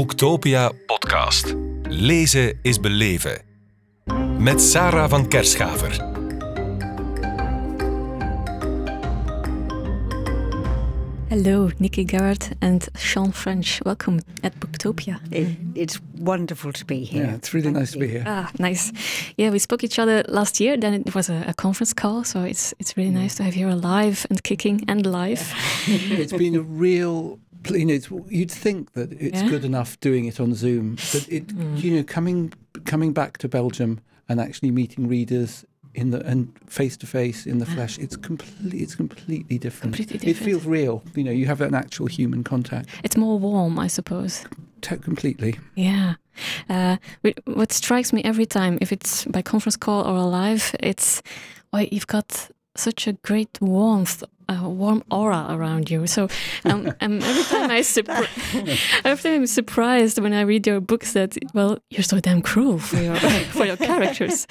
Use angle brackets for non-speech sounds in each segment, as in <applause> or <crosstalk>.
Boektopia podcast. Lezen is beleven. Met Sarah van Kerschaver. Hello, Nikki Garrett and Sean French. Welcome at Booktopia. It, it's wonderful to be here. Yeah, it's really Thank nice to be here. Ah, nice. Yeah, we spoke each other last year. Then it was a, a conference call, so it's it's really nice to have you alive and kicking and live. <laughs> it's been a real. You know, it's, you'd think that it's Yeah. good enough doing it on Zoom, but it, you know, coming coming back to Belgium and actually meeting readers in the and face to face in the flesh, it's completely it's completely different. Completely It feels real. You know, you have an actual human contact. It's more warm, I suppose. T- completely. Yeah. Uh, what strikes me every time, if it's by conference call or live, it's why you've got such a great warmth, a warm aura around you. So um, <laughs> um, every time I <laughs> every time I'm surprised when I read your books that well, you're so damn cruel for your for your characters.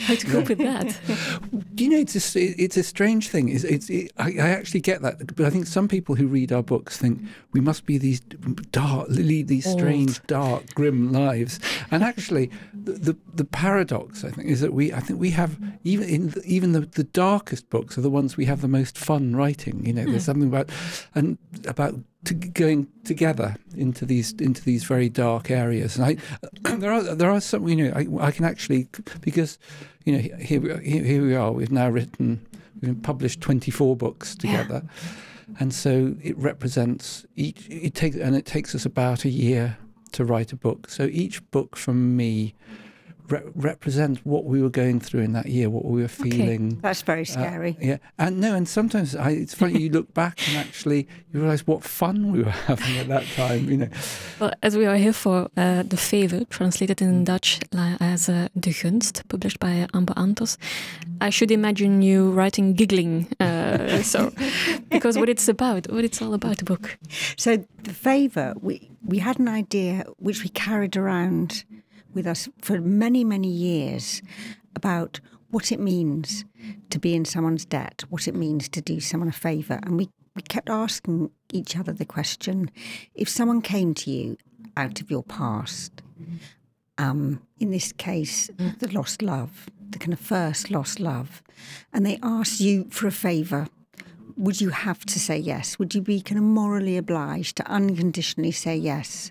How to cope with that? <laughs> Do you know it's a, it's a strange thing. It's, it's it, I, I actually get that, but I think some people who read our books think we must be these dark, lead these strange, dark, grim lives. And actually, the, the the paradox I think is that we I think we have even in the, even the, the darkest books are the ones we have the most fun writing. You know, there's hmm. something about and about to going together into these into these very dark areas. And I <clears throat> there are there are some you know I, I can actually because you know here we are, here, here we are. We've now written we've published 24 books together, and so it represents each. It takes and it takes us about a year to write a book. So each book from me. Re- represents what we were going through in that year, what we were feeling, That's very uh, scary. yeah, and no, and sometimes I, it's funny. You look back and actually you realise what fun we were <laughs> having at that time. You know, Well, as we are here for uh, The Favor, translated in Dutch as uh, De Gunst, published by Ambo Anthos, I should imagine you writing giggling. Uh, <laughs> so, because what it's about, what it's all about, the book. So the favour, we we had an idea which we carried around with us for many many years about what it means to be in someone's debt, what it means to do someone a favour, and we we kept asking each other the question: if someone came to you out of your past, um, in this case, the lost love, the kind of first lost love, and they asked you for a favour would you have to say yes? Would you be kind of morally obliged to unconditionally say yes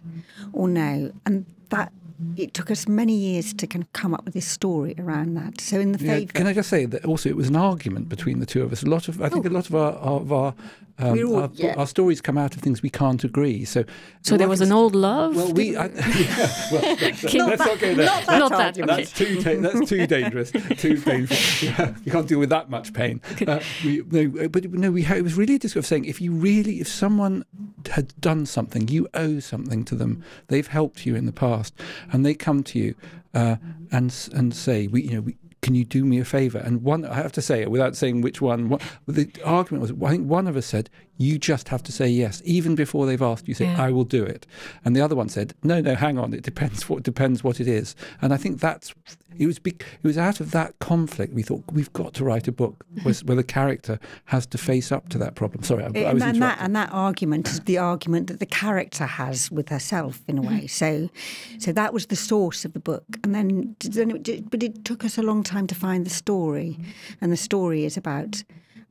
or no? And that it took us many years to kind of come up with this story around that. So in the Yeah, can I just say that also it was an argument between the two of us. A lot of I think oh. a lot of our of our um, all- our, yeah. our stories come out of things we can't agree. So So there was an old love. Well, we I, yeah, <laughs> well, <laughs> let's, Not let's not go there. not that Not that, That's too ta- that's too dangerous. Too painful. <laughs> Yeah, you can't deal with that much pain. Uh, we, no, but no, we ha- it was really just sort of saying if you really if someone had done something, you owe something to them. They've helped you in the past, and they come to you uh, and and say, we you know we. Can you do me a favour? And one, I have to say it without saying which one. What, the argument was, I think one of us said, "You just have to say yes, even before they've asked you. Say, Yeah. I will do it." And the other one said, "No, no, hang on. It depends what depends what it is." And I think that's it was big, it was out of that conflict we thought we've got to write a book <laughs> where, where the character has to face up to that problem. Sorry, I, I was and, that and that argument is the argument that the character has with herself in a way. Mm-hmm. So, so that was the source of the book, and then, then it, but it took us a long time to find the story, mm-hmm. and the story is about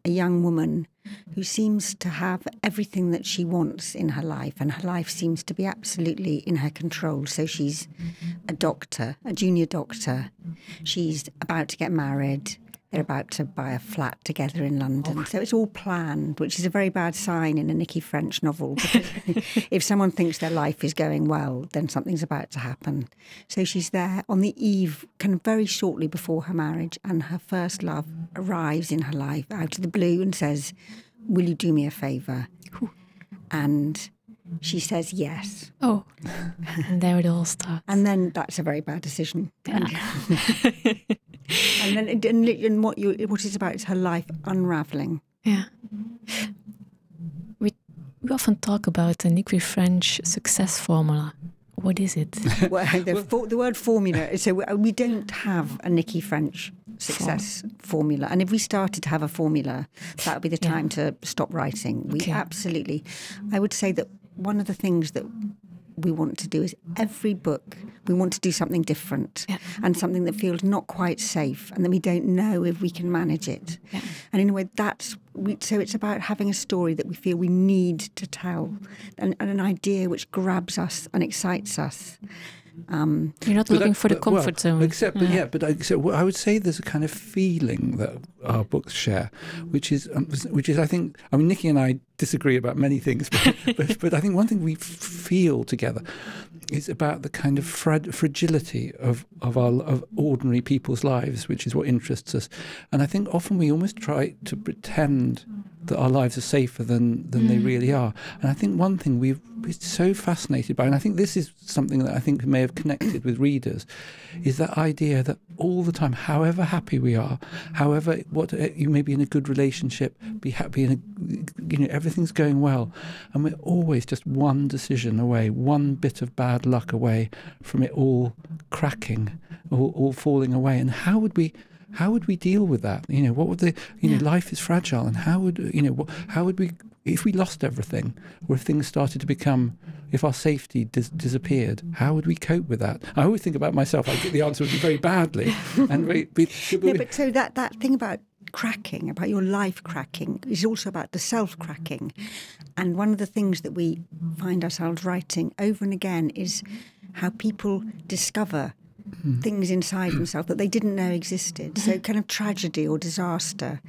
a young woman who seems to have everything that she wants in her life, and her life seems to be absolutely in her control. So she's a doctor, a junior doctor. She's about to get married. They're about to buy a flat together in London. Oh. So it's all planned, which is a very bad sign in a Nicci French novel. <laughs> If someone thinks their life is going well, then something's about to happen. So she's there on the eve, kind of very shortly before her marriage, and her first love arrives in her life out of the blue and says, Will you do me a favour? And she says yes. Oh, and there it all starts. And then that's a very bad decision. And, <laughs> <laughs> and then and, and what you what it's about is her life unraveling. Yeah. We we often talk about the Nicci French success formula. What is it? <laughs> Well, the, for, the word formula. So we- we don't have a Nicci French success formula, and if we started to have a formula, that would be the Yeah. time to stop writing. We Okay. absolutely. I would say that one of the things that we want to do is every book we want to do something different Yeah. and something that feels not quite safe and that we don't know if we can manage it. Yeah. And in a way, that's we, so it's about having a story that we feel we need to tell and, and an idea which grabs us and excites us. Um, You're not looking that- for the but- well, comfort zone. Except, but yeah, but I, so what I would say there's a kind of feeling that our books share, which is, um, which is, I think, I mean, Nicci and I disagree about many things, but, <laughs> but, but I think one thing we feel together is about the kind of frag- fragility of of our of ordinary people's lives, which is what interests us. And I think often we almost try to pretend that our lives are safer than than they Mm. really are. And I think one thing we've been so fascinated by, and I think this is something that I think may have connected with readers, is that idea that all the time, however happy we are, however what uh, you may be in a good relationship, be happy in a you know everything's going well, and we're always just one decision away, one bit of bad luck away from it all cracking, all, all falling away. And how would we? How would we deal with that? You know, what would the you know life is fragile, and how would you know what, how would we if we lost everything, or if things started to become if our safety dis- disappeared, how would we cope with that? I always think about myself. I think the answer would be very badly, <laughs> and we, we, no, but so that, that thing about cracking, about your life cracking, is also about the self cracking. And one of the things that we find ourselves writing over and again is how people discover Mm. things inside mm. himself that they didn't know existed. So, kind of tragedy or disaster.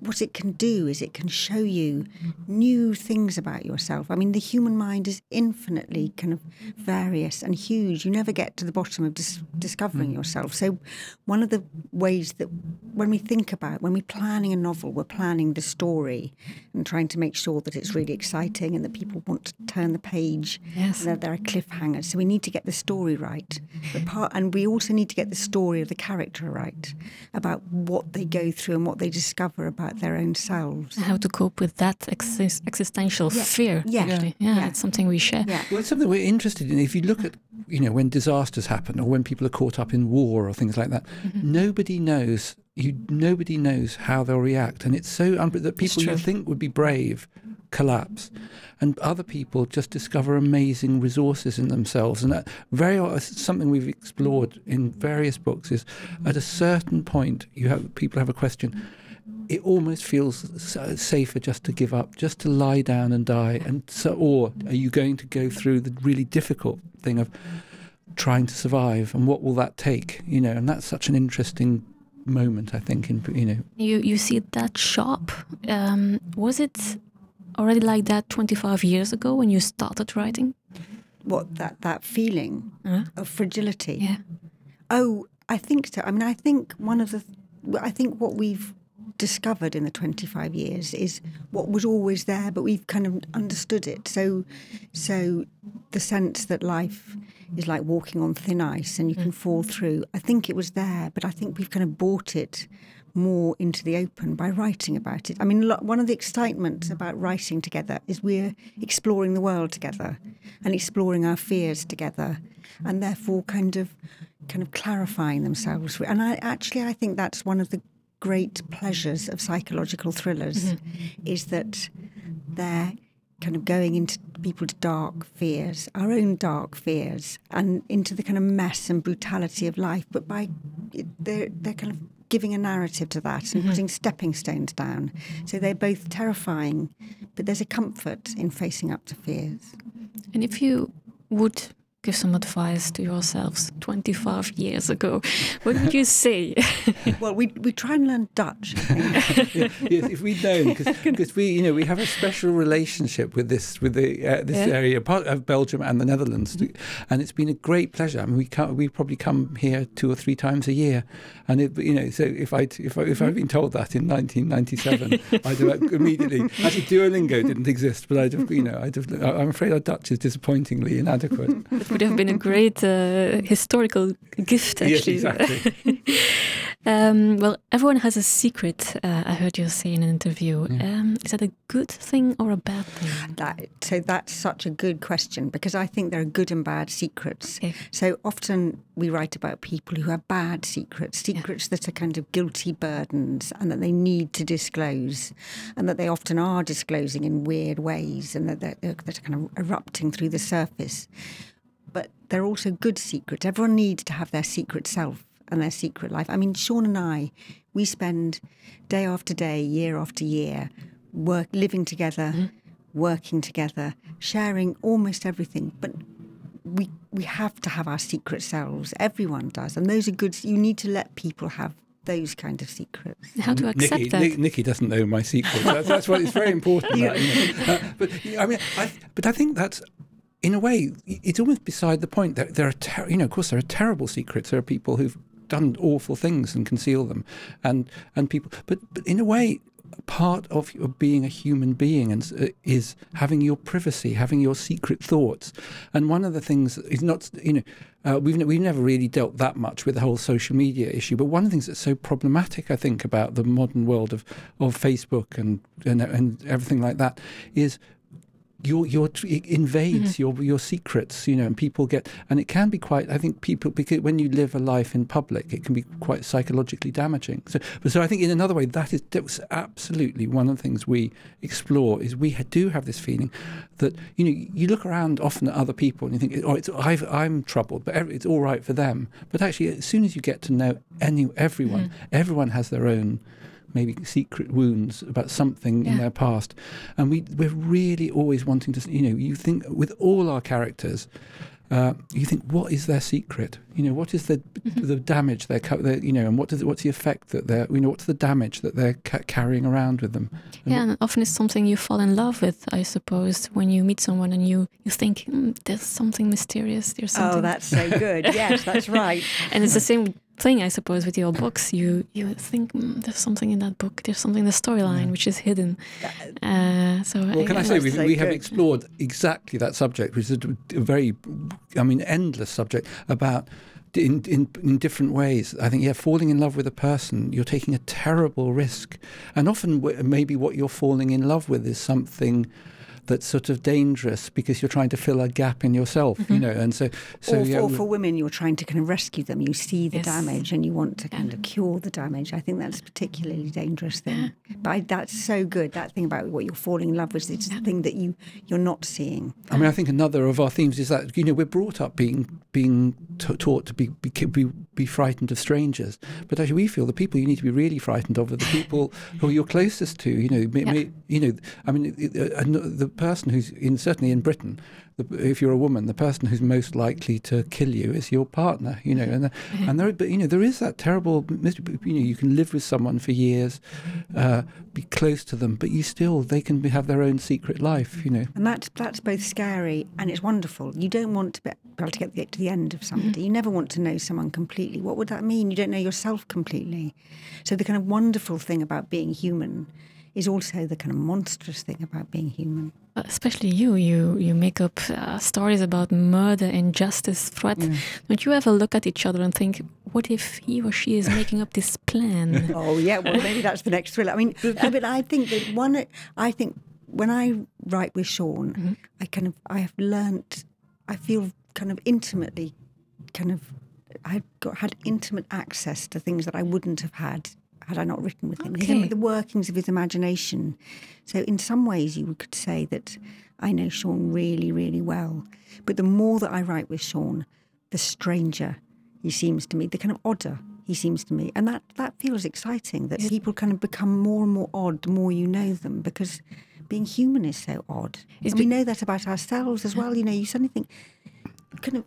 What it can do is it can show you new things about yourself. I mean, the human mind is infinitely kind of various and huge. You never get to the bottom of dis- discovering mm. yourself. So, one of the ways that when we think about, when we're planning a novel, we're planning the story and trying to make sure that it's really exciting and that people want to turn the page Yes. and that there are cliffhangers. So we need to get the story right. Part, and we also need to get the story of the character right about what they go through and what they discover about their own selves. How to cope with that exis- existential Yeah. fear. Yeah. Actually. Yeah, Yeah. it's something we share. Yeah. Well, it's something we're interested in. If you look at, you know, when disasters happen or when people are caught up in war or things like that, Mm-hmm. nobody knows. You nobody knows how they'll react, and it's so un- that people you think would be brave collapse, and other people just discover amazing resources in themselves. And that very uh, something we've explored in various books is at a certain point you have people have a question it almost feels uh, safer just to give up, just to lie down and die. And so, or are you going to go through the really difficult thing of trying to survive, and what will that take? You know, and that's such an interesting moment, I think. In you know, You you see that shop. Um, was it already like that 25 years ago when you started writing? Mm-hmm. What that, that feeling Huh? of fragility. Yeah. Oh, I think so. I mean, I think one of the, I think what we've discovered in the 25 years is what was always there, but we've kind of understood it. So, so the sense that life is like walking on thin ice and you can mm. fall through. I think it was there, but I think we've kind of bought it more into the open by writing about it. I mean, lo- one of the excitements about writing together is we're exploring the world together and exploring our fears together, and therefore kind of kind of clarifying themselves. And I actually I think that's one of the great pleasures of psychological thrillers mm-hmm. is that they're kind of going into people's dark fears, our own dark fears, and into the kind of mess and brutality of life. But by they're they're kind of giving a narrative to that and mm-hmm. putting stepping stones down. So they're both terrifying, but there's a comfort in facing up to fears. And if you would give some advice to yourselves 25 years ago, what would you say? <laughs> well, we we try and learn Dutch. <laughs> Yeah, yes, if we'd known, because we, you know, we have a special relationship with this, with the uh, this Yeah. area, part of uh, Belgium and the Netherlands, mm-hmm. and it's been a great pleasure. I mean, we come, we probably come here two or three times a year, and it, you know, so if I if I, if I'd mm-hmm. been told that in 1997, <laughs> I'd have immediately. Actually, Duolingo didn't exist, but I'd have, you know, I'd have. I'm afraid our Dutch is disappointingly inadequate. It would have been a great uh, historical gift, yes, actually. exactly. <laughs> um, well, everyone has a secret, uh, I heard you say in an interview. Yeah. Um, is that a good thing or a bad thing? That, so that's such a good question because I think there are good and bad secrets. Okay. So often we write about people who have bad secrets, secrets that are kind of guilty burdens and that they need to disclose, and that they often are disclosing in weird ways and that they're, they're, that are kind of erupting through the surface. But they're also good secrets. Everyone needs to have their secret self and their secret life. I mean, Sean and I, we spend day after day, year after year, work living together, mm-hmm. working together, sharing almost everything. But we we have to have our secret selves. Everyone does, and those are good. You need to let people have those kind of secrets. How to accept Nicci, that? Nicci doesn't know my secrets. That's, that's what it's very important. <laughs> that, you know. uh, but I mean, I, but I think that's in a way it's almost beside the point. That there are, ter- you know, of course, there are terrible secrets. There are people who've done awful things and conceal them, and and people. But but in a way, part of being a human being and uh, is having your privacy, having your secret thoughts. And one of the things is not, you know, uh, we've we've never really dealt that much with the whole social media issue. But one of the things that's so problematic, I think, about the modern world of of Facebook and and, and everything like that is your your it invades mm-hmm. your your secrets, you know, and people get and it can be quite. I think people because when you live a life in public, it can be quite psychologically damaging. So, but so I think in another way that is that's absolutely one of the things we explore is we do have this feeling that you know you look around often at other people and you think oh it's i am troubled, but it's all right for them. But actually, as soon as you get to know any everyone, mm-hmm. everyone has their own maybe secret wounds about something yeah. in their past. And we, we're really always wanting to, you know, you think with all our characters, uh, you think, what is their secret? You know, what is the mm-hmm. the damage they're, they're, you know, and what does what's the effect that they're, you know, what's the damage that they're ca- carrying around with them? And yeah, and often it's something you fall in love with. I suppose when you meet someone and you you think mm, there's something mysterious. There's oh, something. Oh, that's so good. yes, that's <laughs> right. and it's the same thing, I suppose, with your books. You you think mm, there's something in that book. There's something in the storyline yeah. which is hidden. Uh, so well, I, can I, say we, we have explored exactly that subject, which is a, a very, I mean, endless subject about. In, in in different ways, I think yeah, falling in love with a person, you're taking a terrible risk, and often maybe what you're falling in love with is something that's sort of dangerous because you're trying to fill a gap in yourself, mm-hmm. you know. And so, so or, yeah, or for women, you're trying to kind of rescue them. You see the yes. damage and you want to kind of cure the damage. I think that's a particularly dangerous thing. Yeah. But I, that's so good. That thing about what you're falling in love with is the thing that you you're not seeing. I mean, I think another of our themes is that you know we're brought up being being t- taught to be, be be be frightened of strangers, but actually we feel the people you need to be really frightened of are the people who you're closest to. You know, may, yeah. may, you know. I mean, uh, the person who's in certainly in Britain, the, if you're a woman, the person who's most likely to kill you is your partner. You know, and mm-hmm. <laughs> and there, but you know, there is that terrible. You know, you can live with someone for years, uh, be close to them, but you still they can be, have their own secret life. You know, and that's that's both scary and it's wonderful. You don't want to be able to get, to the end of somebody. Mm-hmm. You never want to know someone completely. What would that mean? You don't know yourself completely. So the kind of wonderful thing about being human is also the kind of monstrous thing about being human. Especially you, you you make up uh, stories about murder, injustice, threat. Mm. Don't you ever look at each other and think, what if he or she is making up this plan? <laughs> oh yeah, well maybe that's the next thriller. I mean, I mean, I think that one. I think when I write with Sean, mm-hmm. I kind of I have learnt. I feel kind of intimately, kind of. I got had intimate access to things that I wouldn't have had had I not written with him. Okay. the workings of his imagination. So, in some ways, you could say that I know Sean really, really well. But the more that I write with Sean, the stranger he seems to me, the kind of odder he seems to me. And that, that feels exciting that people kind of become more and more odd the more you know them because being human is so odd. And we know that about ourselves as well. You know, you suddenly think, kind of,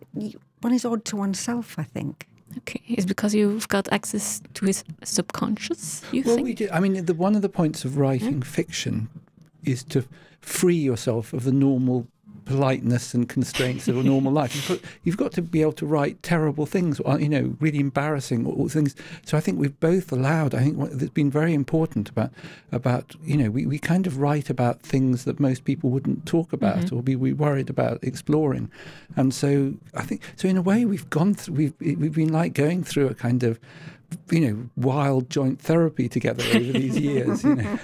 one is odd to oneself, I think. Okay, it's because you've got access to his subconscious. You well, think? we do. I mean, the, one of the points of writing yeah. fiction is to free yourself of the normal politeness and constraints of a normal life. You've got, you've got, to be able to write terrible things, you know, really embarrassing things. So I think we've both allowed. I think that's been very important about about you know we, we kind of write about things that most people wouldn't talk about mm-hmm. or be we worried about exploring, and so I think so in a way we've gone through we've we've been like going through a kind of you know, wild joint therapy together over these <laughs> years. You know.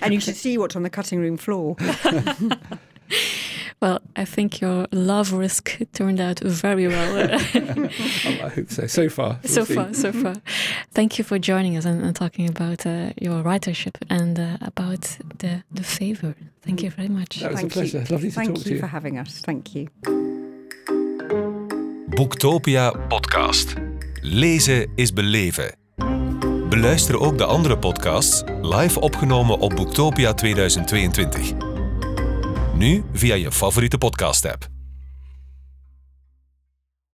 and you should see what's on the cutting room floor. <laughs> <laughs> Well, I think your love risk turned out very well. <laughs> <laughs> I hope so. So far. We'll so see. far, so far. Thank you for joining us and, and talking about uh, your writership and uh, about the, the favor. Thank you very much. That was Thank a pleasure. You. Lovely to Thank talk to you. Thank you for having us. Thank you. Boektopia podcast. Lezen is beleven. Beluister ook de andere podcasts live opgenomen op Boektopia 2022. Nu via je favoriete podcast-app.